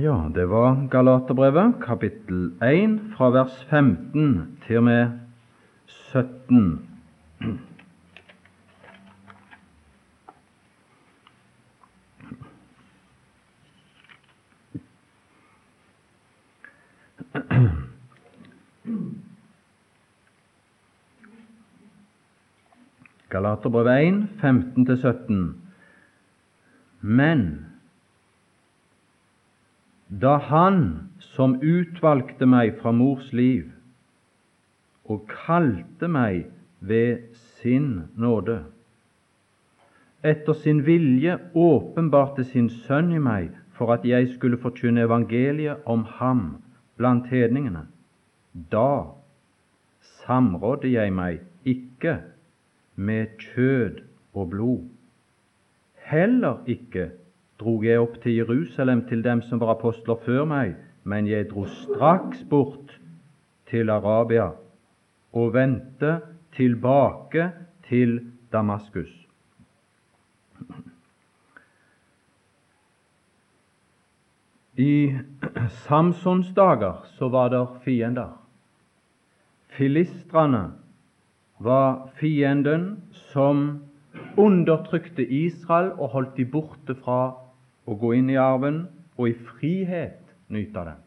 Ja, det var Galaterbrevet, kapittel 1, fra vers 15 til og med 17. Galaterbrevet 1, 15-17. Men da Han som utvalgte meg fra mors liv og kalte meg ved sin nåde, etter sin vilje åpenbarte sin Sønn i meg for at jeg skulle forkynne evangeliet om ham blant hedningene, da samrådde jeg meg ikke med kjød og blod. Heller ikke drog jeg opp til Jerusalem til dem som var apostler før meg, men jeg dro straks bort til Arabia og vendte tilbake til Damaskus. I Samsons dager så var det fiender. Filistrene var fienden som undertrykte Israel og holdt de borte fra å gå inn i arven og i frihet nyte den.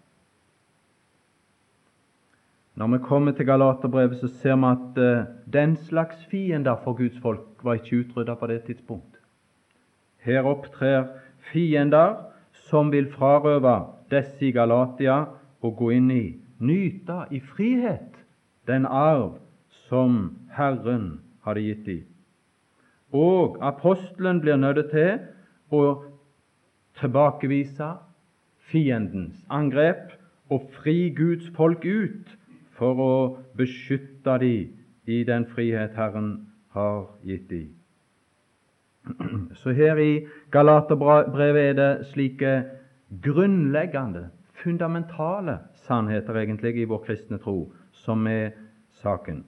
Når vi kommer til Galaterbrevet, så ser vi at uh, den slags fiender for Guds folk var ikke utrydda på det tidspunkt. Her opptrer fiender som vil frarøve disse i Galatia å gå inn i, nyte i frihet, den arv som Herren hadde gitt dem. Og apostelen blir nødt til å tilbakevise fiendens angrep og fri Guds folk ut for å beskytte dem i den frihet Herren har gitt dem. Så her i Galaterbrevet er det slike grunnleggende, fundamentale sannheter egentlig i vår kristne tro som er saken.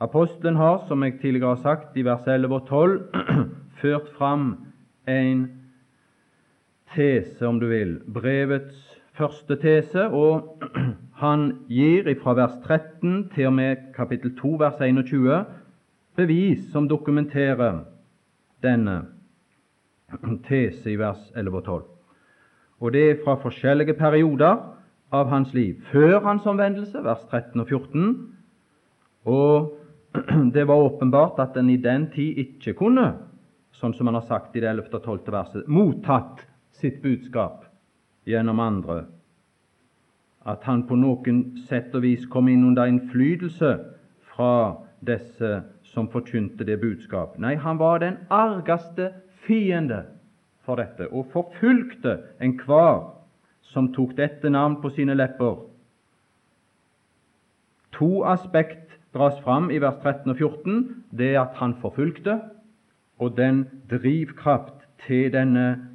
Apostelen har, som jeg tidligere har sagt, i vers 11 og 12 ført fram en tese, om du vil, brevets første tese, og han gir fra vers 13 til og med kapittel 2, vers 21, bevis som dokumenterer denne tese i vers 11 og 12. Og det er fra forskjellige perioder av hans liv. Før hans omvendelse, vers 13 og 14, og det var åpenbart at en i den tid ikke kunne, sånn som han har sagt i det 11. og 12. verset, mottatt sitt budskap gjennom andre, at han på noen sett og vis kom inn under innflytelse fra disse som forkynte det budskap. Nei, han var den argeste fiende for dette, og forfulgte enhver som tok dette navn på sine lepper. To aspekt dras fram i vers 13 og 14. Det er at han forfulgte, og den drivkraft til denne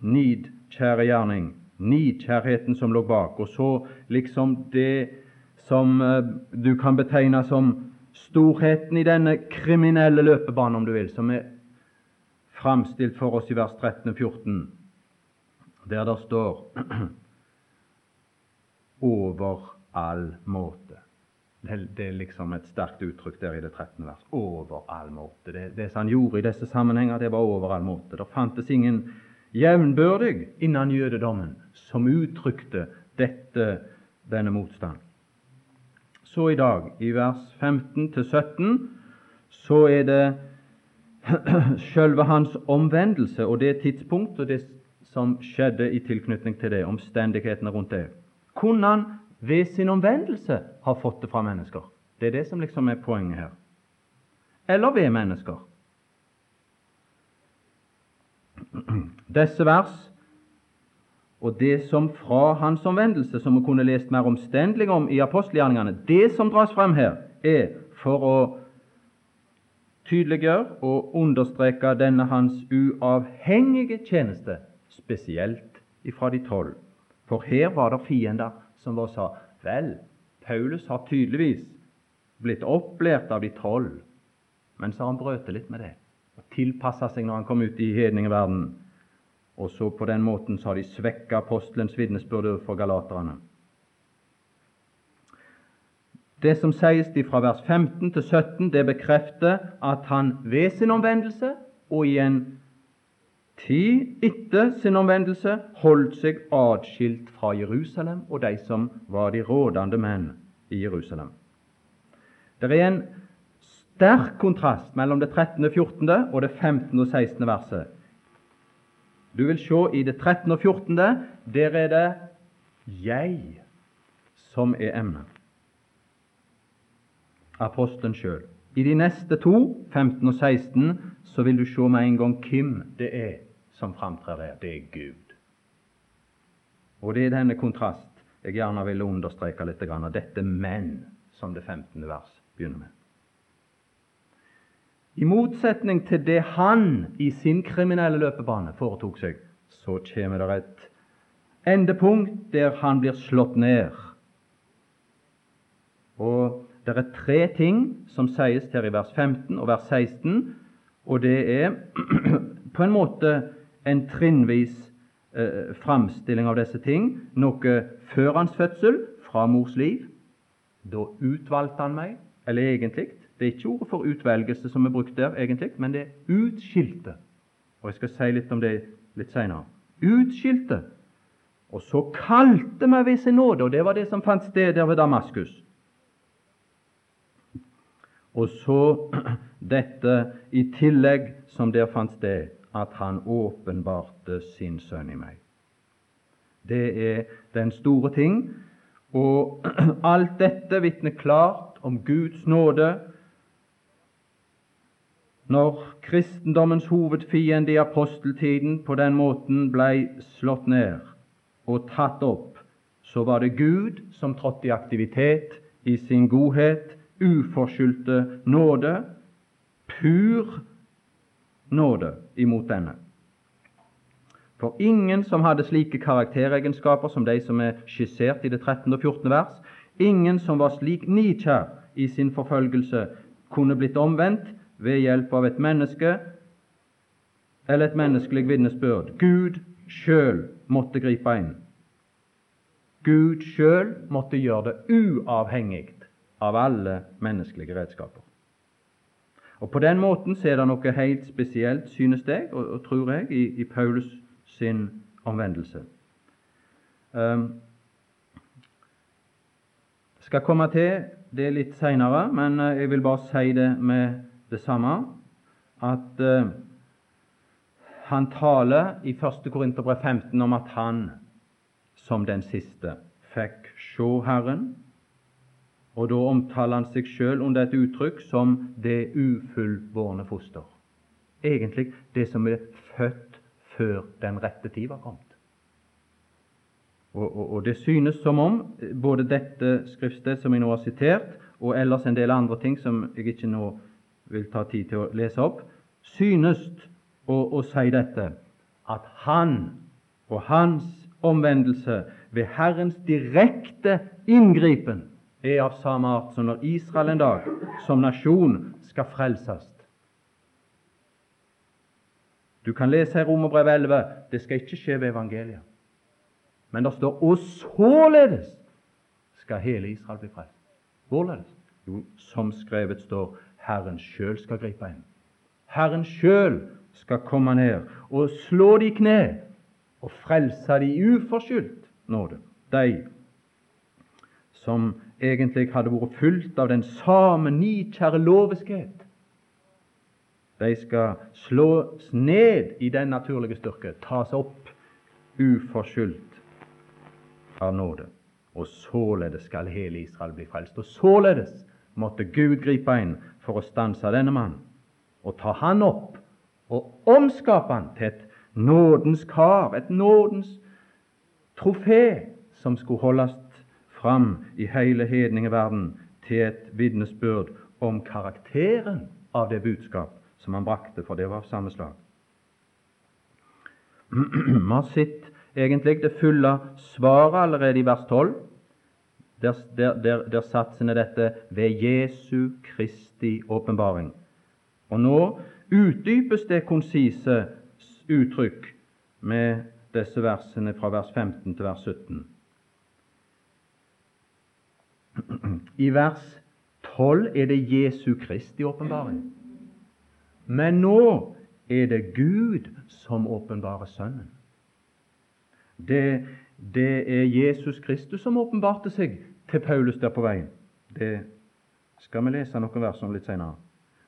nidkjære gjerning, nidkjærheten som lå bak, og så liksom det som eh, du kan betegne som storheten i denne kriminelle løpebanen, om du vil, som er framstilt for oss i vers 13 og 14, der det står over all måte. Det er liksom et sterkt uttrykk der i det 13. vers. Over all måte. Det, det som han gjorde i disse sammenhenger, det var over all måte. Det fantes ingen jevnbyrdig innen jødedommen som uttrykte dette, denne motstand. Så i dag, i vers 15-17, så er det sjølve hans omvendelse og det tidspunkt og det som skjedde i tilknytning til det, omstendighetene rundt det. Kunne han ved sin omvendelse ha fått det fra mennesker? Det er det som liksom er poenget her. Eller ved mennesker. Disse vers og det som fra hans omvendelse, som vi kunne lest mer omstendelig om i apostelgjerningene, det som dras frem her, er for å tydeliggjøre og understreke denne hans uavhengige tjeneste, spesielt ifra de tolv. For her var det fiender som var sa vel, Paulus har tydeligvis blitt opplært av de tolv, men så har han brøt litt med det tilpassa seg når han kom ut i hedningeverdenen. Og så på den måten så har de svekka apostelens vitnesbyrd for galaterne. Det som sies fra vers 15 til 17, det bekrefter at han ved sin omvendelse og i en tid etter sin omvendelse holdt seg atskilt fra Jerusalem og de som var de rådende menn i Jerusalem. Det er en sterk kontrast mellom det 13., og 14. og det 15. og 16. verset. Du vil se i det 13. og 14. der er det jeg som er emnet. Apostelen sjøl. I de neste to, 15 og 16, så vil du se med en gang hvem det er som framtrer der. Det er Gud. Og det er denne kontrast jeg gjerne vil understreke litt. Dette 'men', som det 15. vers begynner med. I motsetning til det han i sin kriminelle løpebane foretok seg, så kommer det et endepunkt der han blir slått ned. Og det er tre ting som sies her i vers 15 og vers 16, og det er på en måte en trinnvis eh, framstilling av disse ting. Noe før hans fødsel, fra mors liv. Da utvalgte han meg, eller egentlig Det er ikke ordet for utvelgelse som er brukt der, egentlig, men det er utskilte. Og Jeg skal si litt om det litt seinere. Utskilte. Og så kalte meg ved sin nåde, og det var det som fant sted der ved Damaskus. Og så dette i tillegg som der fant sted, at han åpenbarte sin sønn i meg. Det er den store ting. Og alt dette vitner klart om Guds nåde. Når kristendommens hovedfiende i aposteltiden på den måten blei slått ned og tatt opp, så var det Gud som trådte i aktivitet i sin godhet uforskyldte nåde, pur nåde imot denne. For ingen som hadde slike karakteregenskaper som de som er skissert i det 13. og 14. vers, ingen som var slik nikjær i sin forfølgelse, kunne blitt omvendt ved hjelp av et menneske eller et menneskelig vitnesbyrd. Gud sjøl måtte gripe inn. Gud sjøl måtte gjøre det uavhengig av alle menneskelige redskaper. Og På den måten så er det noe helt spesielt, synes jeg, og, og tror jeg, i, i, Paulus sin omvendelse. Um, skal komme til det litt seinere, men uh, jeg vil bare si det med det samme, at uh, han taler i 1. Korinterbrev 15 om at han, som den siste, fikk se Herren, og da omtaler han seg sjøl under et uttrykk som 'det ufullbårne foster'. Egentlig det som er født før den rette tid var kommet. Og, og, og, Det synes som om både dette skriftstedet som jeg nå har sitert, og ellers en del andre ting som jeg ikke nå vil ta tid til å lese opp, synes å, å si dette at han og hans omvendelse ved Herrens direkte inngripen er av samme art som når Israel en dag som nasjon skal frelses. Du kan lese i Romerbrevet 11 det skal ikke skje ved evangeliet. Men det står 'og således skal hele Israel bli frelst'. Hvorledes? Jo, som skrevet står, Herren sjøl skal gripe inn. Herren sjøl skal komme ned og slå de i kne og frelse de uforskyldt nåde. De som egentlig hadde vært fulgt av den samme nikjære loviskhet. De skal slås ned i den naturlige styrke, tas opp uforskyldt av nåde. Og således skal hele Israel bli frelst. Og således måtte Gud gripe inn for å stanse denne mannen og ta han opp og omskape han til et nådens kar, et nådens trofé, som skulle holdes fram i hele hedningeverden til et vitnesbyrd om karakteren av det budskap som han brakte, for det var av samme slag. Vi har sett egentlig det fulle svaret allerede i vers 12, der, der, der, der satsen er dette ved Jesu Kristi åpenbaring. Og nå utdypes det konsise uttrykk med disse versene fra vers 15 til vers 17. I vers 12 er det Jesu Kristi åpenbaring. Men nå er det Gud som åpenbarer Sønnen. Det, det er Jesus Kristus som åpenbarte seg til Paulus der på veien. Det skal vi lese noen vers om litt senere.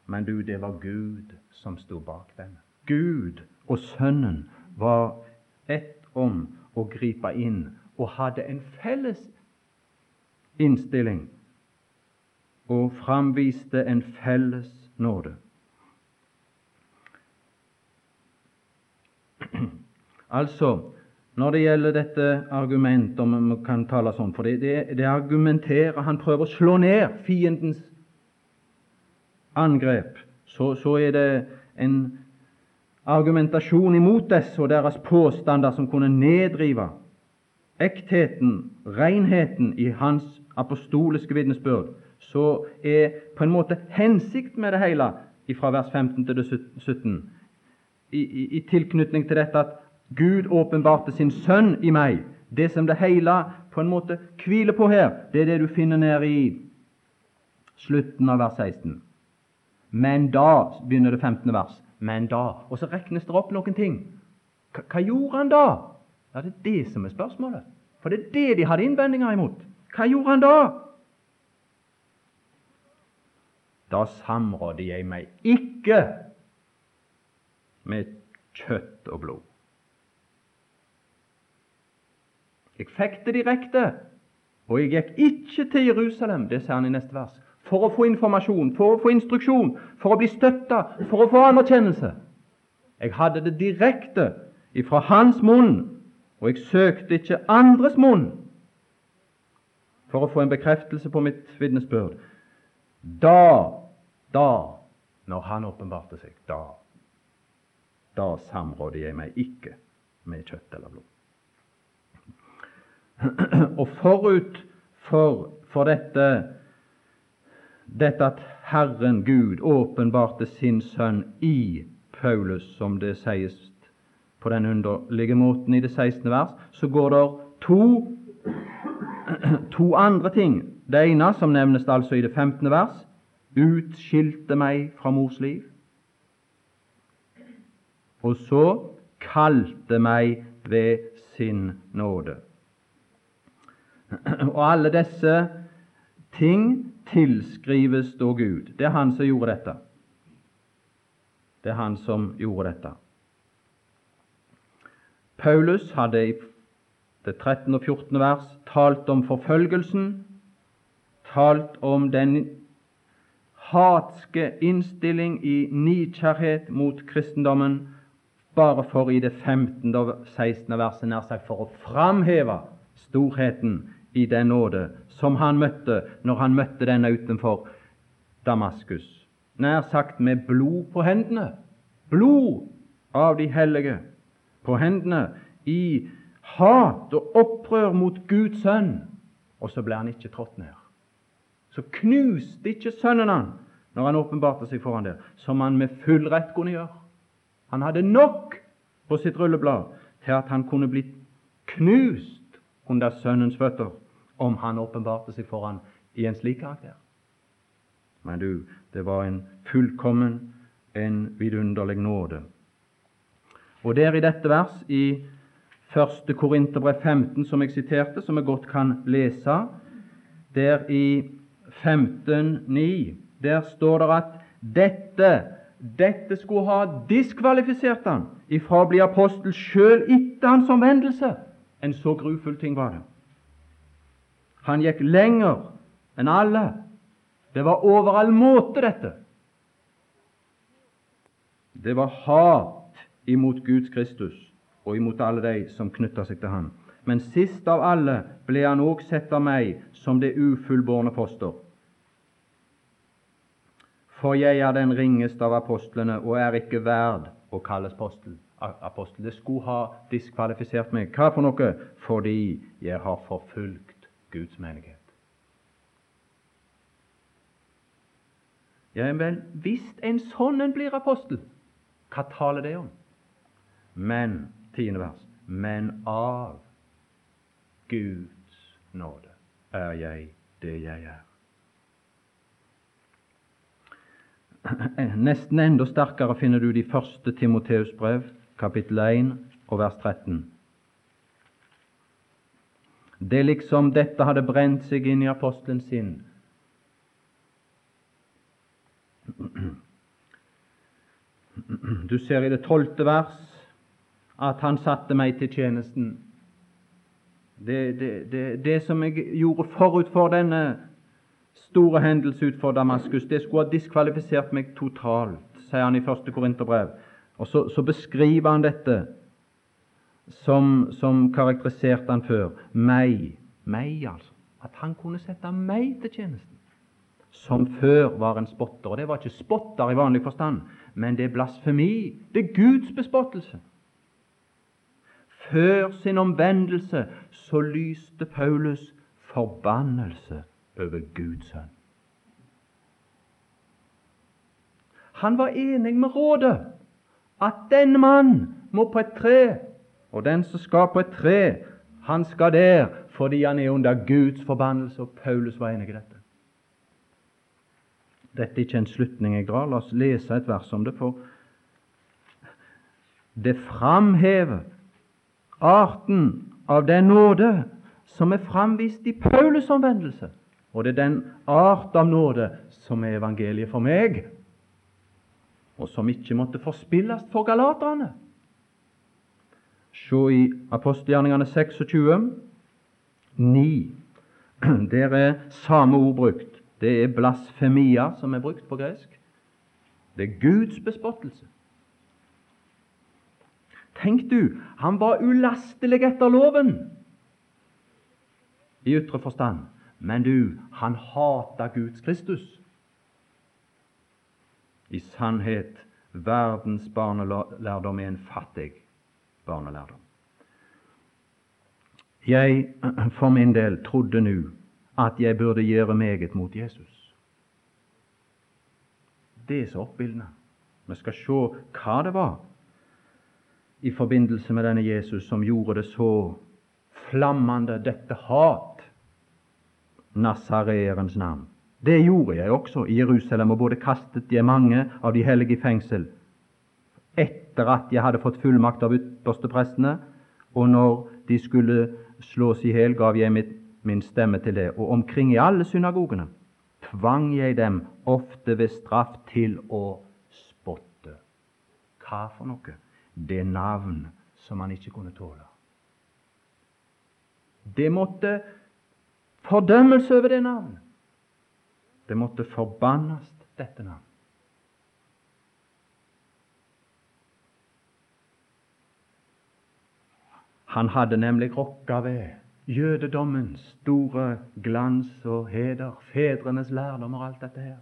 Men du, det var Gud som sto bak dem. Gud og Sønnen var ett om å gripe inn og hadde en felles innstilling og framviste en felles nåde. Altså, når det gjelder dette argumentet, om man kan tale sånn, for det, det, det argumenterer Han prøver å slå ned fiendens angrep. Så, så er det en argumentasjon imot disse og deres påstander som kunne nedrive ektheten, renheten i hans apostoliske vitnesbyrd, så er på en måte hensikt med det hele fra vers 15 til 17 i, i, i tilknytning til dette at Gud åpenbarte sin Sønn i meg. Det som det hele på en måte hviler på her, det er det du finner nede i slutten av vers 16. Men da begynner det 15. vers. Men da Og så regnes det opp noen ting. Hva, gjorde han da? Ja, Det er det som er spørsmålet. For det er det de hadde innvendinger imot. Hva gjorde han da? Da samrådde jeg meg ikke med kjøtt og blod. Jeg fikk det direkte, og jeg gikk ikke til Jerusalem, det sier han i neste vers, for å få informasjon, for å få instruksjon, for å bli støtta, for å få anerkjennelse. Jeg hadde det direkte ifra hans munn, og jeg søkte ikke andres munn for å få en bekreftelse på mitt vitnesbyrd. Da, da, når han åpenbarte seg, da da samrådde jeg meg ikke med kjøtt eller blod. Og forut for, for dette, dette at Herren Gud åpenbarte sin Sønn i Paulus, som det sies på den underlige måten i det 16. vers, så går det to, to andre ting. Det ene, som nevnes altså i det 15. vers, utskilte meg fra mors liv og så kalte meg ved sin nåde. Og alle disse ting tilskrives da Gud. Det er Han som gjorde dette. Det er Han som gjorde dette. Paulus hadde i det 13. og 14. vers talt om forfølgelsen, talt om den hatske innstilling i nikjærhet mot kristendommen, bare for i det 15. og 16. verset nær sagt for å framheve storheten i den nåde som han møtte når han møtte denne utenfor Damaskus. Nær sagt med blod på hendene. Blod av de hellige på hendene i hat og opprør mot Guds sønn. Og så ble han ikke trådt ned. Så knuste ikke sønnen han når han åpenbarte seg foran der, som han med full rett kunne gjøre. Han hadde nok på sitt rulleblad til at han kunne blitt knust under Sønnens føtter om han åpenbarte seg for ham i en slik karakter. Men du, det var en fullkommen, en vidunderlig nåde. Og der i dette vers, i 1. Korinterbrev 15, som jeg siterte, som jeg godt kan lese, der i 15.9, der står det at dette dette skulle ha diskvalifisert han ifra å bli apostel sjøl etter hans omvendelse. En så grufull ting var det. Han gikk lenger enn alle. Det var over all måte, dette. Det var hat imot Guds Kristus og imot alle de som knytta seg til ham. Men sist av alle ble han òg sett av meg som det ufullbårne foster. For jeg er den ringeste av apostlene og er ikke verd å kalles apostel. apostel. Det skulle ha diskvalifisert meg. Hva for noe? Fordi jeg har forfulgt Guds menighet. Ja men hvis en sånn en blir apostel, hva taler det om? Men tiende vers. Men av Guds nåde er jeg det jeg er. Nesten enda sterkere finner du de første Timoteus brev, kapittel 1 og vers 13. Det er liksom dette hadde brent seg inn i apostelens sinn. Du ser i det tolvte vers at han satte meg til tjenesten. Det, det, det, det som jeg gjorde forut for denne store hendelse utenfor for Damaskus, det skulle ha diskvalifisert meg totalt, sier han i første Korinterbrev. Og så, så beskriver han dette som, som karakteriserte han før. Meg. Meg, altså. At han kunne sette meg til tjenesten. Som før var en spotter. Og det var ikke spotter i vanlig forstand, men det er blasfemi. Det er Guds bespottelse. Før sin omvendelse så lyste Paulus forbannelse over Guds sønn. Han var enig med rådet at denne mann må på et tre og den som skal på et tre, han skal der fordi han er under Guds forbannelse. Og Paulus var enig i dette. Dette er ikke en slutning jeg drar. La oss lese et vers om det. For det framhever arten av den nåde som er framvist i Paulus' omvendelse. Og det er den art av nåde som er evangeliet for meg, og som ikke måtte forspilles for galaterne. Se i apostelgjerningene 26, 9. Der er samme ord brukt. Det er blasfemia som er brukt på gresk. Det er Guds bespottelse. Tenk du, han var ulastelig etter loven i ytre forstand, men du, han hata Guds Kristus. I sannhet, verdens barnelærdom er en fattig barnelærdom. Jeg for min del trodde nå at jeg burde gjøre meget mot Jesus. Det er så oppildende. Vi skal se hva det var i forbindelse med denne Jesus som gjorde det så flammende, dette hat. Nasareerens navn. Det gjorde jeg også i Jerusalem, og både kastet jeg mange av de hellige i fengsel etter at jeg hadde fått fullmakt av yppersteprestene, og når de skulle slås i hjel, gav jeg mitt, min stemme til det. Og omkring i alle synagogene tvang jeg dem ofte ved straff til å spotte. Hva for noe? Det navn som man ikke kunne tåle. Det måtte fordømmelse over det navn. Det måtte forbannes, dette navn. Han hadde nemlig rokka ved jødedommens store glans og heder, fedrenes lærdom og alt dette her.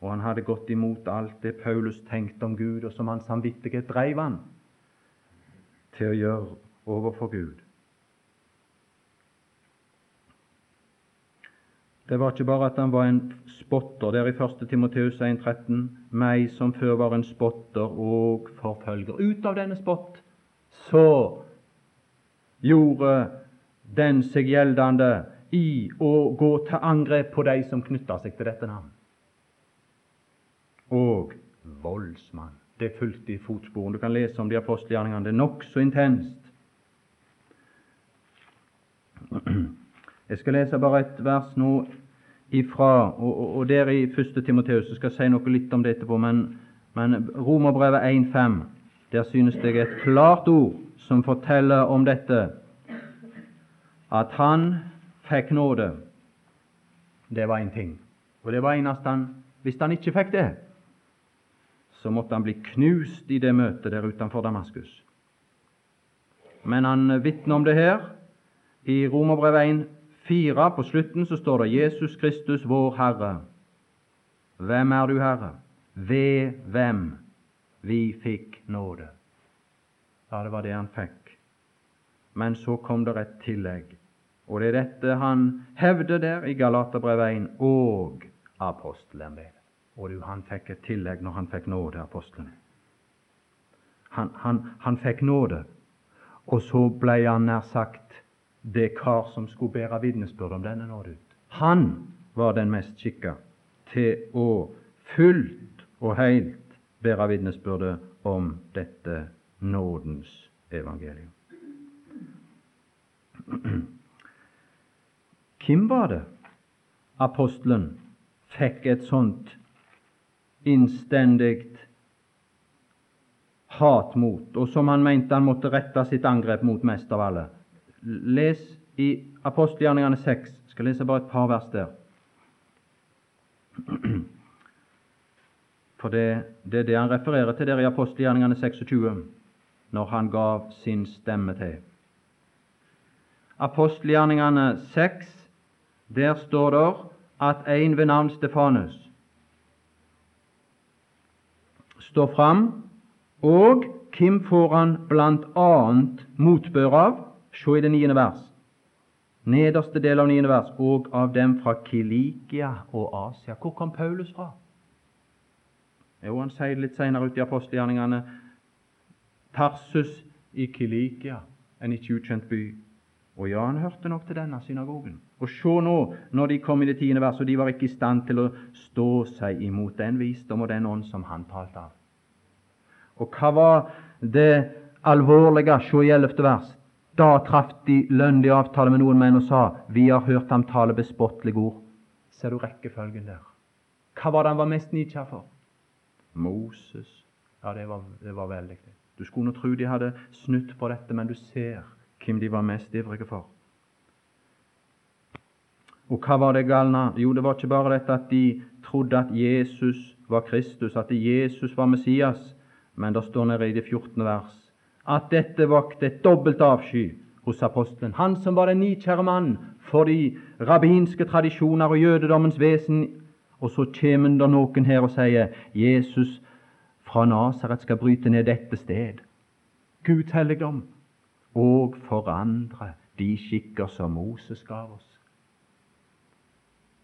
Og han hadde gått imot alt det Paulus tenkte om Gud, og som hans samvittighet dreiv han til å gjøre overfor Gud. Det var ikke bare at han var en spotter der i 1. Timoteus 1,13, meg som før var en spotter og forfølger. Ut av denne spott så gjorde den seg gjeldende i å gå til angrep på de som knytta seg til dette navn. Og voldsmann. Det fulgte i fotsporene. Du kan lese om de apostelgjerningene. Det er nokså intenst. Jeg skal lese bare et vers nå ifra, og, og, og der i 1. Timoteus. Jeg skal si noe litt om det etterpå, men, men Romerbrevet 1,5 der synes jeg et klart ord som forteller om dette, at han fikk nåde. Det var en ting. Og det var eneste han Hvis han ikke fikk det, så måtte han bli knust i det møtet der utenfor Damaskus. Men han vitner om det her. I Romerbrevet 1,4 på slutten så står det 'Jesus Kristus, vår Herre'. Hvem er du, Herre? Ved hvem vi fikk nåde. Ja, det var det han fikk. Men så kom det et tillegg, og det er dette han hevder der i Galaterbrevet 1 og apostelembetet. Og du, han fikk et tillegg når han fikk nåde, apostelen. Han, han, han fikk nåde. Og så ble han nær sagt det kar som skulle bære vitnesbyrd om denne nåde ut. Han var den mest skikka til å fullt og helt bære vitnesbyrdet om dette nådens evangelium. Hvem var det apostelen fikk et sånt innstendig hat mot, og som han mente han måtte rette sitt angrep mot mest av alle? Les i apostelgjerningene 6. Jeg skal lese bare et par vers der. For det, det er det han refererer til der i apostelgjerningene 26, når han gav sin stemme til. Apostelgjerningene 6, der står det at en ved navn Stefanus står fram, og hvem får han annet motbør av? Se i det niende vers. Nederste del av niende vers. Og av dem fra Kilikia og Asia. Hvor kom Paulus fra? Jo, han sier litt senere ute i apostelgjerningene Tarsus i Kilikia, en ikke ukjent by. Og ja, han hørte nok til denne synagogen. Og se nå, når de kom i det tiende vers, og de var ikke i stand til å stå seg imot den visdom og den ånd som han talte av. Og hva var det alvorlige? Se i ellevte vers. Da traff de lønnlig avtale med noen menn og sa, Vi har hørt ham tale bespottelige ord. Ser du rekkefølgen der? Hva var det han var mest nidkjær for? Moses. Ja, det var, det var veldig. Du skulle nå tro de hadde snudd på dette, men du ser hvem de var mest ivrige for. Og hva var det galne? Jo, det var ikke bare dette at de trodde at Jesus var Kristus, at Jesus var Messias, men det står nede i det 14. vers at dette vakte et dobbelt avsky hos apostelen. Han som var den nikjære mann for de rabbinske tradisjoner og jødedommens vesen og så kommer det noen her og sier Jesus fra Nasaret skal bryte ned dette sted. Guds helligdom. Og forandre de skikker som Moses gav oss.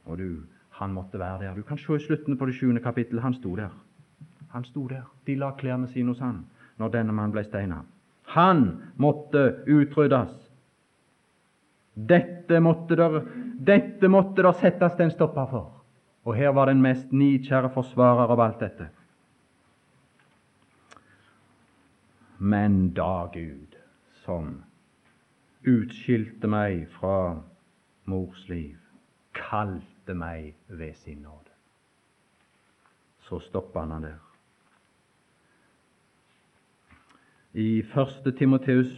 Og du, han måtte være der. Du kan se i slutten på det sjuende kapittel. Han sto der. Han sto der. De la klærne sine hos han når denne mannen ble steina. Han måtte utryddes. Dette måtte der, dette måtte der settes en stopper for. Og her var den mest nidkjære forsvarer av alt dette. Men da Gud, som utskilte meg fra mors liv, kalte meg ved sin nåde, så stoppa han der. I 1. Timoteus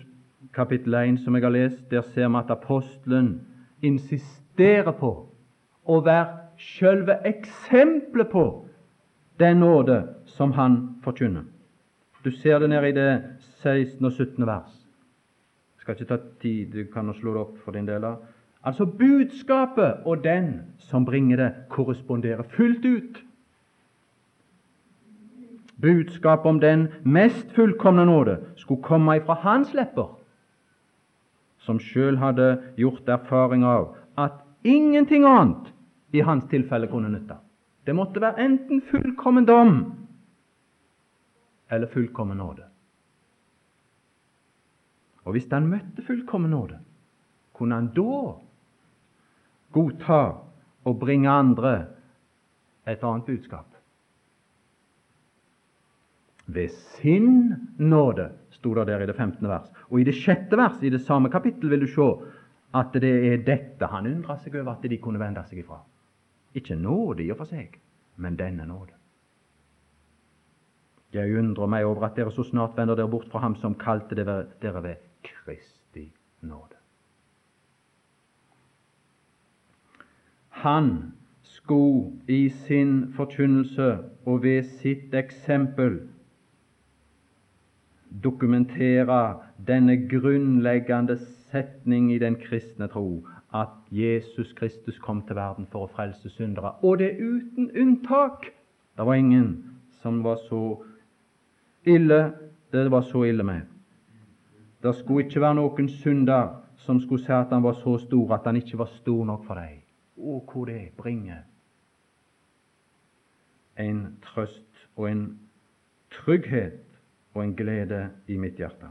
kapittel 1, som jeg har lest, der ser vi at apostelen insisterer på å være selve eksempelet på den nåde som han forkynner. Du ser det nede i det 16. og 17. vers. Jeg skal ikke ta tid, du kan slå det opp for din del. Altså budskapet og den som bringer det, korresponderer fullt ut. Budskapet om den mest fullkomne nåde skulle komme ifra hans lepper, som sjøl hadde gjort erfaring av at ingenting annet i hans tilfelle kunne nytte. Det måtte være enten fullkommen dom eller fullkommen nåde. Og hvis han møtte fullkommen nåde, kunne han da godta å bringe andre et annet budskap? Ved sin nåde, sto det der i det 15. vers. Og i det sjette vers i det samme kapittel vil du se at det er dette han undrer seg over at de kunne vende seg ifra. Ikke nåde i og for seg, men denne nåde. Jeg undrer meg over at dere så snart vender dere bort fra ham som kalte dere ved Kristi nåde. Han skulle i sin forkynnelse og ved sitt eksempel dokumentere denne grunnleggende setning i den kristne tro at Jesus Kristus kom til verden for å frelse syndere, og det uten unntak. Det var ingen som var så ille det var så ille med. Det skulle ikke være noen synder som skulle si at han var så stor at han ikke var stor nok for deg. Å, hvor det bringer en trøst og en trygghet og en glede i mitt hjerte.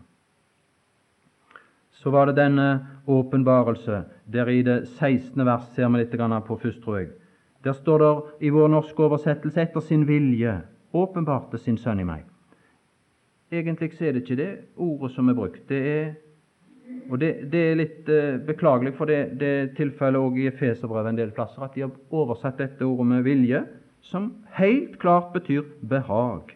Så var det denne åpenbarelse. Der i det 16. vers ser vi litt på først, tror jeg. Der står det i vår norske oversettelse 'etter sin vilje åpenbarte sin sønn i meg'. Egentlig så er det ikke det ordet som er brukt. Det er, og det, det er litt eh, beklagelig, for det, det er tilfellet òg i Efeserbrevet en del plasser at de har oversatt dette ordet med vilje, som helt klart betyr behag.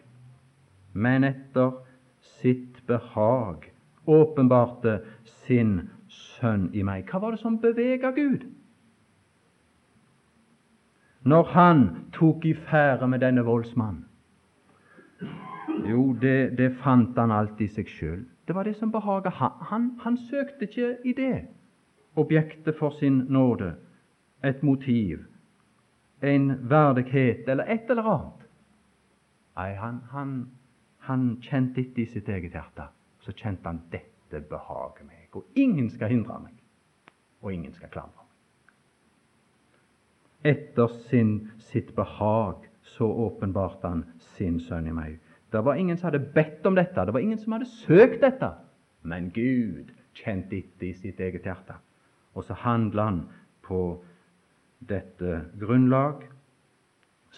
Men etter sitt behag åpenbarte sin sønn i meg. Hva var det som bevega Gud? Når han tok i fære med denne voldsmannen? Jo, det, det, fant han alltid i seg sjøl. Det var det som behaga han. han. Han søkte ikke i det objektet for sin nåde, et motiv, en verdighet eller et eller annet. Nei, han, han, han kjente etter i sitt eget hjerte. Så kjente han dette behager meg, og ingen skal hindre meg, og ingen skal klandre meg. Etter sin, sitt behag så åpenbarte han sin sønn i meg. Det var ingen som hadde bedt om dette, det var ingen som hadde søkt dette. Men Gud kjente etter i sitt eget hjerte. Og så handla han på dette grunnlag,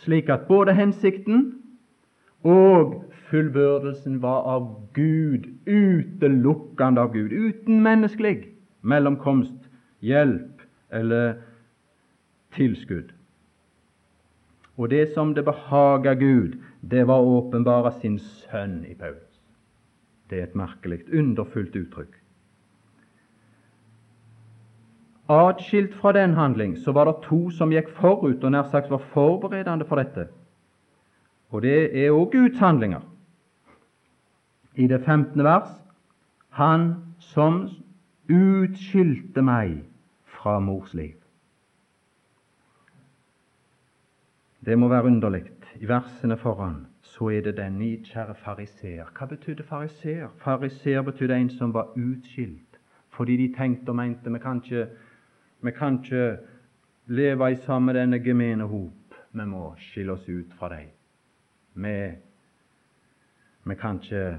slik at både hensikten og fullbyrdelsen var av Gud, utelukkende av Gud, uten menneskelig mellomkomst, hjelp eller tilskudd. Og det som det behaga Gud, det var åpenbare sin sønn i Paulus. Det er et merkelig, underfullt uttrykk. Atskilt fra den handling så var det to som gikk forut og nær sagt var forberedende for dette. Og det er òg Guds handlinger. I det 15. vers Han som utskilte meg fra mors liv. Det må være underlig. I versene foran så er det den nidkjære fariseer. Hva betydde fariseer? Fariseer betydde en som var utskilt, fordi de tenkte og mente vi kan ikke, vi kan ikke leve i sammen med denne gemene hop. Vi må skille oss ut fra dem. Vi, vi kan ikke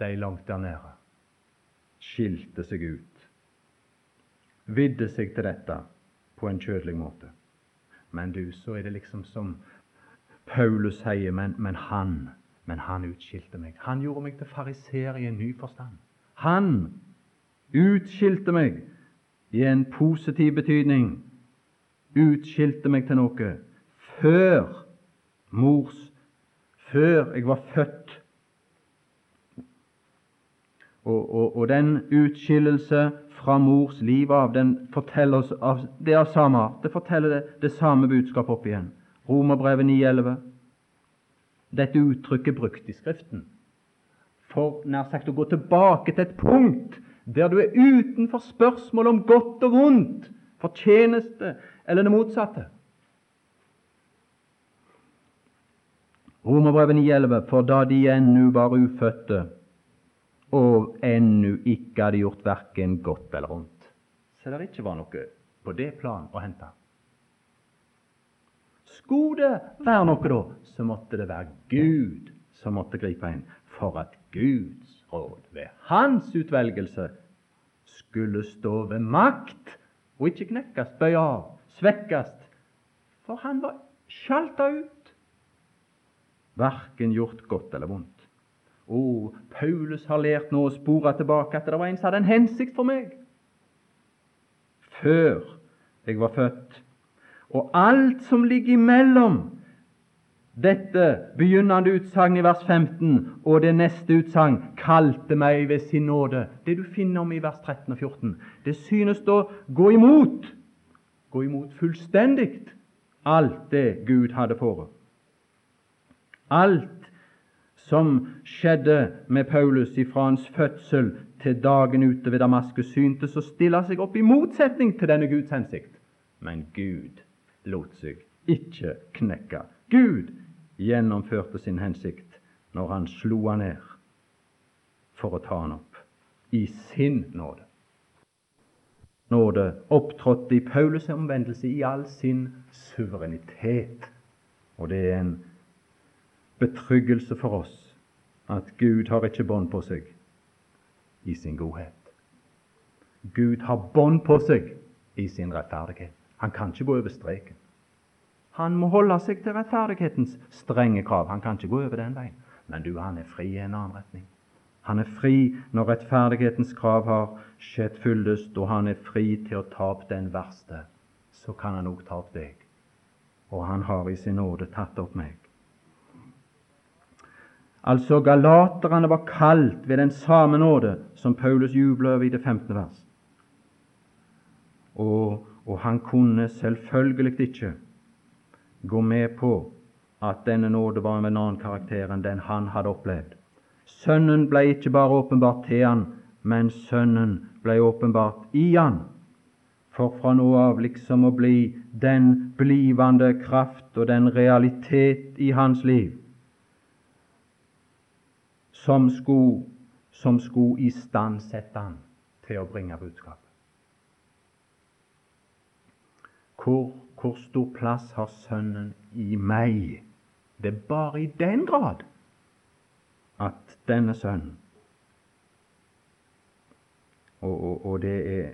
De langt der nede skilte seg ut, vidde seg til dette på en kjødelig måte. Men du, så er det liksom som Paulus sier, men, men han men han utskilte meg. Han gjorde meg til fariseer i en ny forstand. Han utskilte meg i en positiv betydning. Utskilte meg til noe før mors Før jeg var født. Og, og, og den utskillelse fra mors liv av, den forteller oss av, det er samme art. Det forteller det, det samme budskapet opp igjen. Romerbrevet 9,11. Dette uttrykket brukt i Skriften for nær sagt å gå tilbake til et punkt der du er utenfor spørsmål om godt og vondt, fortjeneste eller det motsatte. Romerbrevet 9,11.: For da de ennu var ufødte, og ennu ikke hadde gjort verken godt eller ondt. Så det ikke var noe på det plan å hente. Skulle det være noe, da, så måtte det være Gud som måtte gripe inn, for at Guds råd ved hans utvelgelse skulle stå ved makt og ikke knekkes, bøye av, svekkes. For han var sjalta ut, verken gjort godt eller vondt. Oh, Paulus har lært nå å spore tilbake at det var en som hadde en hensikt for meg før jeg var født. Og alt som ligger imellom dette begynnende utsagn i vers 15 og det neste utsagn kalte meg ved sin nåde. Det du finner om i vers 13 og 14. Det synes å gå imot, gå imot fullstendig alt det Gud hadde fore. Alt som skjedde med Paulus ifra hans fødsel til dagen ute ved Damaskus, syntes å stille seg opp i motsetning til denne Guds hensikt. Men Gud lot seg ikke knekke. Gud gjennomførte sin hensikt når han slo han ned for å ta han opp i sin nåde. Nåde opptrådte i Paulus' omvendelse i all sin suverenitet. Og det er en betryggelse for oss at Gud har ikke bånd på seg i sin godhet. Gud har bånd på seg i sin rettferdighet. Han kan ikke gå over streken. Han må holde seg til rettferdighetens strenge krav. Han kan ikke gå over den veien. Men du, han er fri i en annen retning. Han er fri når rettferdighetens krav har skjedd fyldest, og han er fri til å ta opp den verste. Så kan han òg ta opp deg. Og han har i sin nåde tatt opp meg. Altså, galaterne var kalt ved den samme nåde som Paulus jubler over i det 15. vers. Og, og han kunne selvfølgelig ikke gå med på at denne nåde var av en annen karakter enn den han hadde opplevd. Sønnen ble ikke bare åpenbart til han, men Sønnen ble åpenbart i han, for fra nå av liksom å bli den blivende kraft og den realitet i hans liv som skulle, som skulle istandsette han til å bringe budskapet. Hvor, hvor stor plass har Sønnen i meg? Det er bare i den grad at denne sønnen Og, og, og det, er,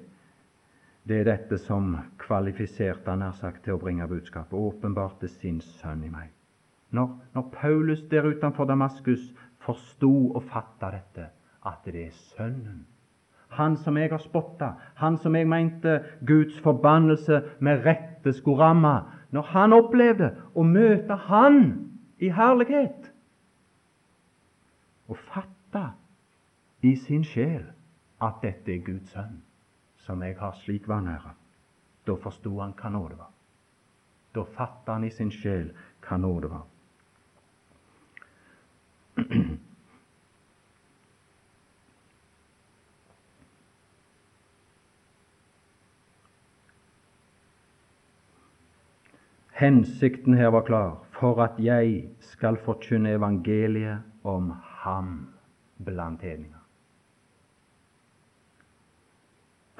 det, er, dette som kvalifiserte han nær sagt til å bringe budskapet. Åpenbarte sin sønn i meg. Når, når Paulus der utenfor Damaskus forsto og fatta dette, at det er Sønnen han som jeg har spotta, han som jeg mente Guds forbannelse med rette skulle ramme. Når han opplevde å møte Han i herlighet og fatta i sin sjel at dette er Guds sønn, som jeg har slik vanære. Da forsto han hva nåde var. Da fatta han i sin sjel hva nåde var. Hensikten her var klar for at jeg skal forkynne evangeliet om ham blant hedninger.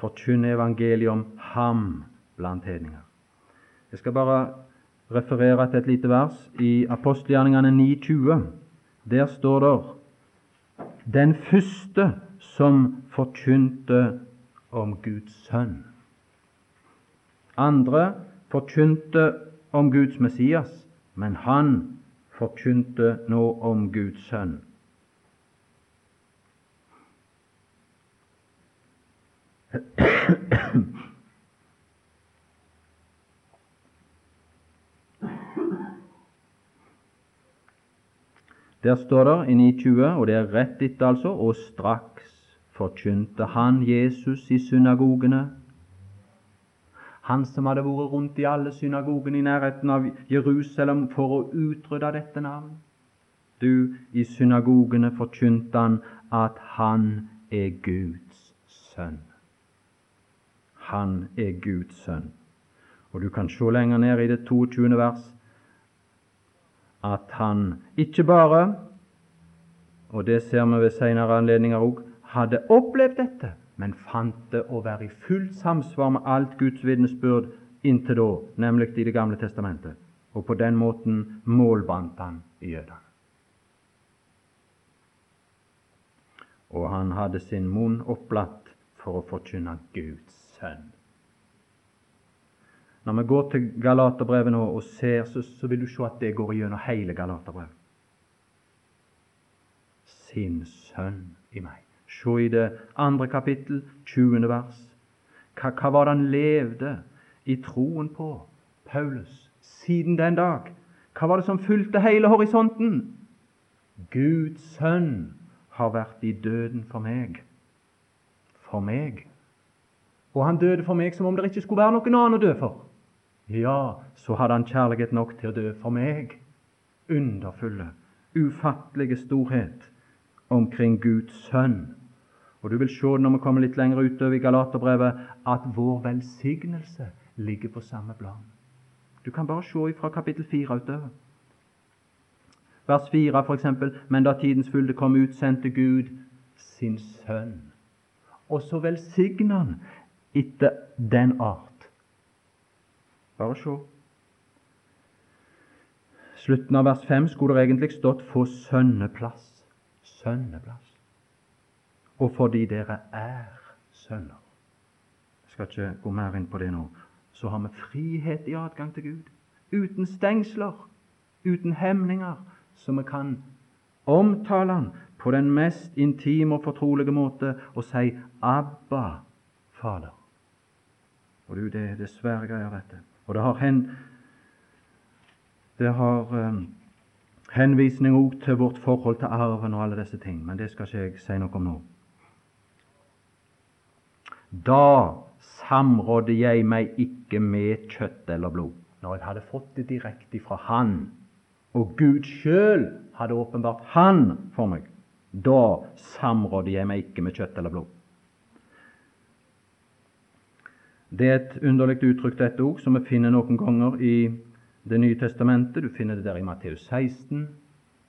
Forkynne evangeliet om ham blant hedninger. Jeg skal bare referere til et lite vers i apostelgjerningene 9,20. Der står det den første som forkynte om Guds sønn. Andre forkynte om Guds Messias, men han forkynte nå om Guds sønn. Der står det i 9.20, og det er rett etter, altså, og straks forkynte han Jesus i synagogene han som hadde vært rundt i alle synagogene i nærheten av Jerusalem for å utrydde dette navn. Du, i synagogene forkynte han at han er Guds sønn. Han er Guds sønn. Og du kan se lenger ned i det 22. vers at han ikke bare, og det ser vi ved senere anledninger òg, hadde opplevd dette, men fant det å være i fullt samsvar med alt Guds vitnesbyrd inntil da, nemlig i Det gamle testamentet. Og på den måten målbandt han jødene. Og han hadde sin munn opplatt for å forkynne Guds sønn. Når vi går til Galaterbrevet nå og ser, så, så vil du se at det går gjennom hele Galaterbrevet. Sin sønn i meg. Se i det andre kapittel, 20. vers. Hva, hva var det han levde i troen på, Paulus, siden den dag? Hva var det som fulgte hele horisonten? Guds sønn har vært i døden for meg. For meg. Og han døde for meg som om det ikke skulle være noen annen å dø for. Ja, så hadde han kjærlighet nok til å dø for meg. Underfulle, ufattelige storhet omkring Guds sønn og Du vil se når vi kommer litt lenger utover i Galaterbrevet, at vår velsignelse ligger på samme plan. Du kan bare se fra kapittel 4 utover. Vers 4 f.eks.: Men da tidens fylde kom ut, sendte Gud sin sønn. Og så velsigna han etter den art. Bare se. Slutten av vers 5 skulle det egentlig stått 'få sønneplass'. sønneplass. Og fordi dere er sønner. Jeg skal ikke gå mer inn på det nå. Så har vi frihet i adgang til Gud. Uten stengsler, uten hemninger, så vi kan omtale Han på den mest intime og fortrolige måte og si 'Abba, Fader'. Og du, det, er svære greier, dette. Og det har, hen, det har um, henvisning òg til vårt forhold til arven og alle disse ting, men det skal ikke jeg si noe om nå. Da samrådde jeg meg ikke med kjøtt eller blod, når jeg hadde fått det direkte fra Han, og Gud sjøl hadde åpenbart Han for meg. Da samrådde jeg meg ikke med kjøtt eller blod. Det er et underlig uttrykk, dette ord, som vi finner noen ganger i Det nye testamentet. Du finner det der i Matteus 16,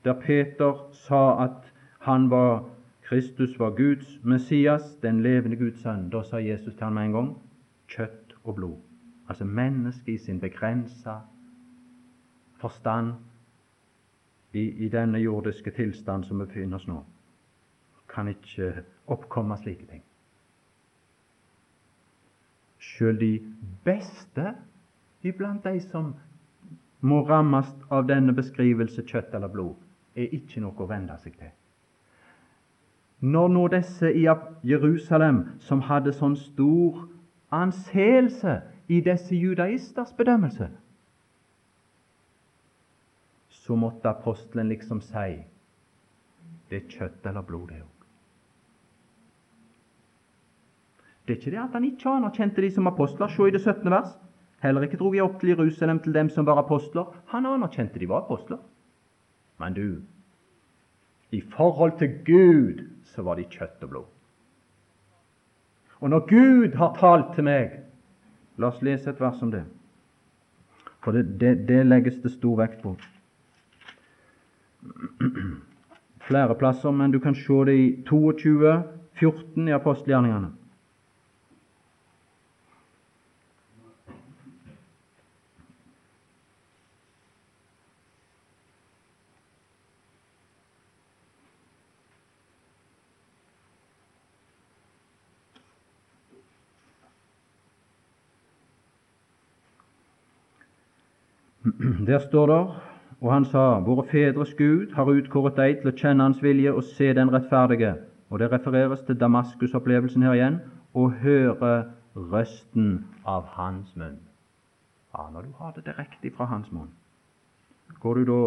der Peter sa at han var Kristus var Guds Messias, den levende Guds sønn. Da sa Jesus til ham med en gang kjøtt og blod. Altså mennesket i sin begrensa forstand i, i, denne jordiske tilstand som vi befinner oss nå, kan ikke oppkomme slike ting. Sjøl de beste iblant de som må rammes av denne beskrivelse kjøtt eller blod, er ikke noe å venne seg til. Når nå disse i Jerusalem, som hadde sånn stor anseelse i disse judaisters bedømmelse, så måtte apostelen liksom si det er kjøtt eller blod, det òg. Det er ikke det at han ikke anerkjente de som apostler. Se i det 17. vers. Heller ikke dro jeg opp til Jerusalem til dem som var apostler. Han anerkjente de var apostler. Men du, i forhold til Gud så var de kjøtt og blod. Og når Gud har talt til meg La oss lese et vers om det. For det, det, det legges det stor vekt på. Flere plasser, men du kan se det i 22, 14 i apostelgjerningene. Der står det og han sa, Våre fedres Gud har utkåret deg til å kjenne Hans vilje og se den rettferdige. Og det refereres til Damaskus-opplevelsen her igjen. Og høre røsten av Hans munn. Ja, når du har det direkte fra Hans munn, går du da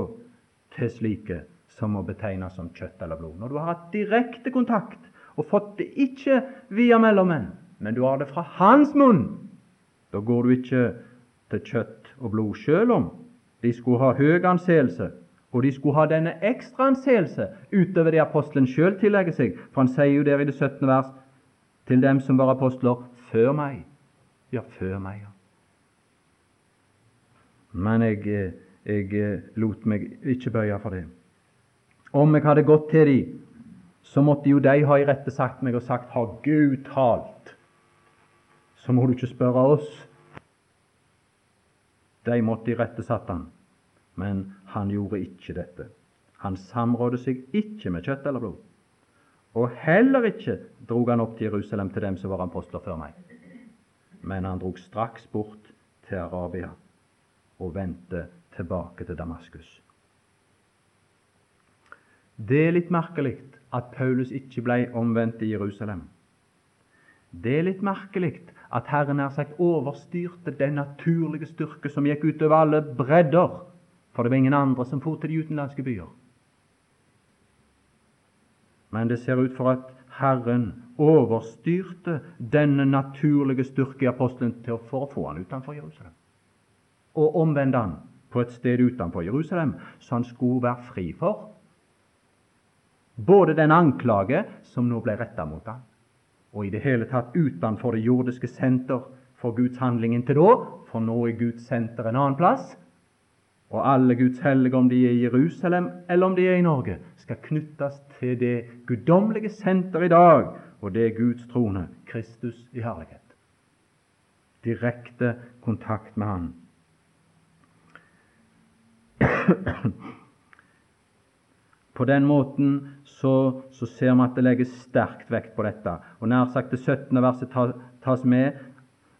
til slike som må betegnes som kjøtt eller blod? Når du har hatt direkte kontakt og fått det ikke via mellommenn, men du har det fra Hans munn, da går du ikke til kjøtt og blod, sjøl om de skulle ha høy anseelse, og de skulle ha denne ekstra anseelse utover det apostelen sjøl tillegger seg. For han sier jo der i det 17. vers til dem som var apostler før meg. Ja, før meg, ja. Men jeg, jeg lot meg ikke bøye for det. Om jeg hadde gått til dem, så måtte jo de ha irettesagt meg og sagt Har Gud talt, så må du ikke spørre oss. De måtte irettesatt han, men han gjorde ikke dette. Han samrådde seg ikke med kjøtt eller blod. Og heller ikke drog han opp til Jerusalem til dem som var apostler før meg. Men han drog straks bort til Arabia og vendte tilbake til Damaskus. Det er litt merkelig at Paulus ikke ble omvendt i Jerusalem. Det er litt merkelig at Herren nær sagt overstyrte den naturlige styrke som gikk utover alle bredder, for det var ingen andre som for til de utenlandske byer. Men det ser ut for at Herren overstyrte denne naturlige styrke i apostelen til for å få han utenfor Jerusalem, og omvende han på et sted utenfor Jerusalem, så han skulle være fri for både den anklage som nå ble retta mot ham, og i det hele tatt utenfor det jordiske senter for Guds handling inntil da, for nå er Guds senter en annen plass. Og alle Guds hellige, om de er i Jerusalem eller om de er i Norge, skal knyttes til det guddommelige senter i dag, og det er Guds trone, Kristus i herlighet. Direkte kontakt med Han. På den måten så, så ser vi at det legges sterkt vekt på dette. Og nær sagt det 17. verset tas med.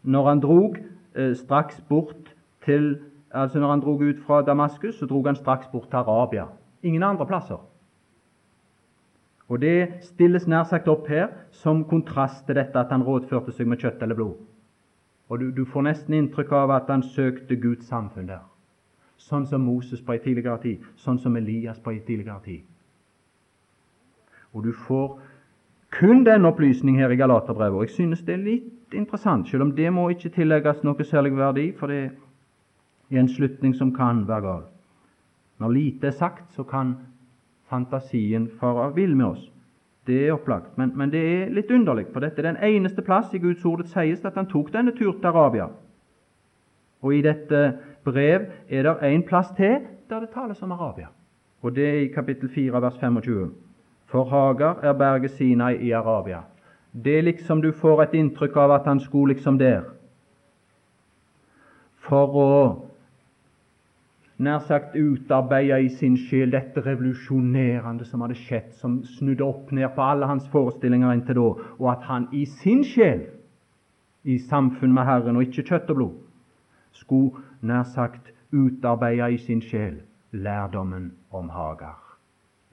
Når han drog eh, straks bort til altså Når han drog ut fra Damaskus, så drog han straks bort til Arabia. Ingen andre plasser. Og Det stilles nær sagt opp her som kontrast til dette at han rådførte seg med kjøtt eller blod. Og du, du får nesten inntrykk av at han søkte Guds samfunn der. Sånn som Moses på en tidligere tid, sånn som Elias på en tidligere tid. Og du får kun den opplysning her i Galaterbrevet. Og jeg synes det er litt interessant, selv om det må ikke tillegges noe særlig verdi, for det er en slutning som kan være gal. Når lite er sagt, så kan fantasien fare vill med oss. Det er opplagt. Men, men, det er litt underlig, for dette er den eneste plass i Guds ord det sies at han tok denne tur til Arabia. Og i dette brev er det en plass til der det tales om Arabia. Og det er i kapittel 4, vers 25. For Hagar er berget Sinai i Arabia. Det er liksom du får et inntrykk av at han skulle liksom der. For å nær sagt utarbeide i sin sjel dette revolusjonerende som hadde skjedd, som snudde opp ned på alle hans forestillinger inntil da, og at han i sin sjel, i samfunn med Herren og ikke kjøtt og blod, skulle nær sagt utarbeida i sin sjel lærdommen om Hagar.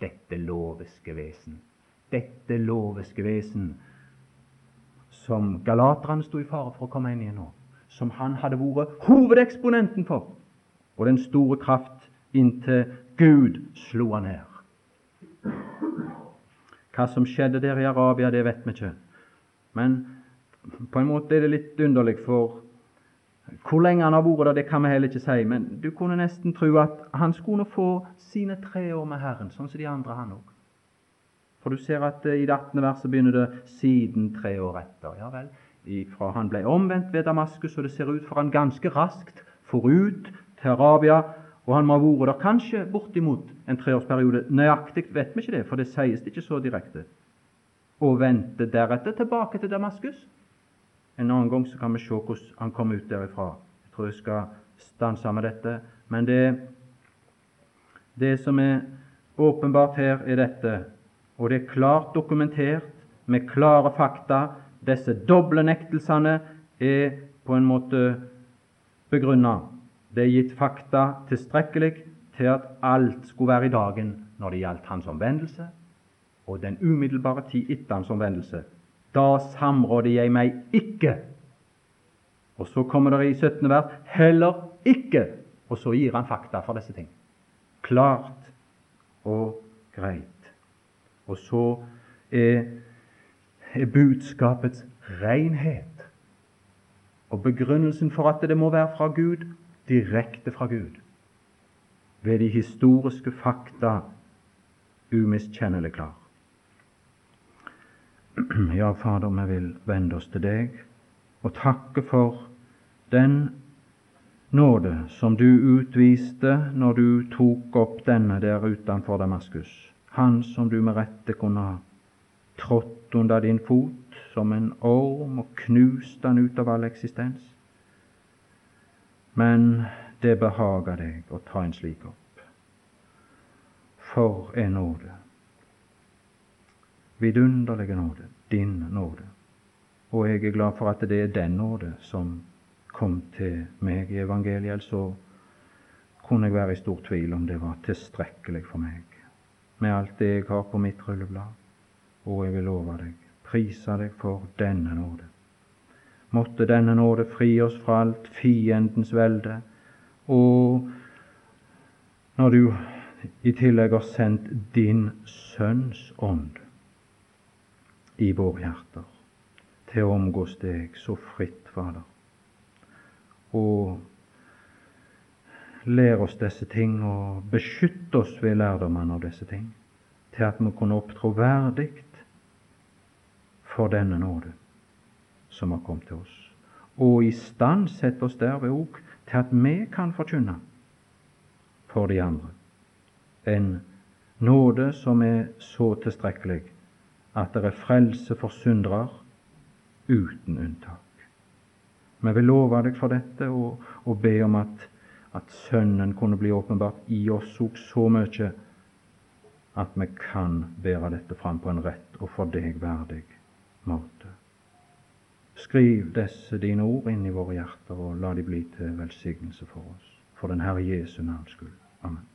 Dette loviske vesen, dette loviske vesen som galaterne sto i fare for å komme inn i nå, som han hadde vært hovedeksponenten for og den store kraft inntil Gud slo han ned. Hva som skjedde der i Arabia, det vet vi ikke. Men på en måte er det litt underlig, for hvor lenge han har vært der, det kan vi heller ikke si. Men du kunne nesten tro at han skulle få sine tre år med Herren, sånn som de andre, han òg. For du ser at eh, i det 18. verset begynner det 'siden tre år etter'. Ja vel, fra han ble omvendt ved Damaskus, og det ser ut for han ganske raskt forut til Arabia, og han må ha vært der kanskje bortimot en treårsperiode. Nøyaktig vet vi ikke det, for det sies det ikke så direkte. Og vendte deretter tilbake til Damaskus. En annen gang så kan vi se hvordan han kom ut derifra. Jeg tror jeg skal stanse med dette. Men det, det som er åpenbart her, er dette, og det er klart dokumentert med klare fakta. Disse doble nektelsene er på en måte begrunna det er gitt fakta tilstrekkelig til at alt skulle være i dagen når det gjaldt hans omvendelse og den umiddelbare tid etter hans omvendelse. Da samråder jeg meg ikke. Og så kommer det i 17. vers heller ikke. Og så gir han fakta for disse ting. Klart og greit. Og så er, er budskapets renhet og begrunnelsen for at det må være fra Gud direkte fra Gud ved de historiske fakta umiskjennelig klar. Ja, Fader, vi vil vende oss til deg og takke for den nåde som du utviste når du tok opp denne der utenfor Damaskus, han som du med rette kunne ha trådt under din fot som en orm og knust han ut av all eksistens. Men det behager deg å ta en slik opp. For en nåde! Vidunderlige nåde, din nåde. Og jeg er glad for at det er den nåde som kom til meg i evangeliet. Så kunne jeg være i stor tvil om det var tilstrekkelig for meg med alt det jeg har på mitt rulleblad. Og jeg vil love deg, prise deg for denne nåde. Måtte denne nåde fri oss fra alt fiendens velde, og når du i tillegg har sendt din Sønns ånd i våre hjerter. Til å omgås deg så fritt, Fader. Og lær oss disse ting og beskytt oss ved lærdommen av disse ting, til at vi kunne opptrå verdig for denne nåde som har kommet til oss, og i stand sette oss derved òg til at vi kan forkynne for de andre. En nåde som er så tilstrekkelig at det er frelse for syndere uten unntak. Vi vil love deg for dette og, og be om at, at Sønnen kunne bli åpenbart i oss òg så mye at vi kan bære dette fram på en rett og for deg verdig måte. Skriv disse dine ord inn i våre hjerter, og la de bli til velsignelse for oss. For den Herre Jesu navns skyld. Amen.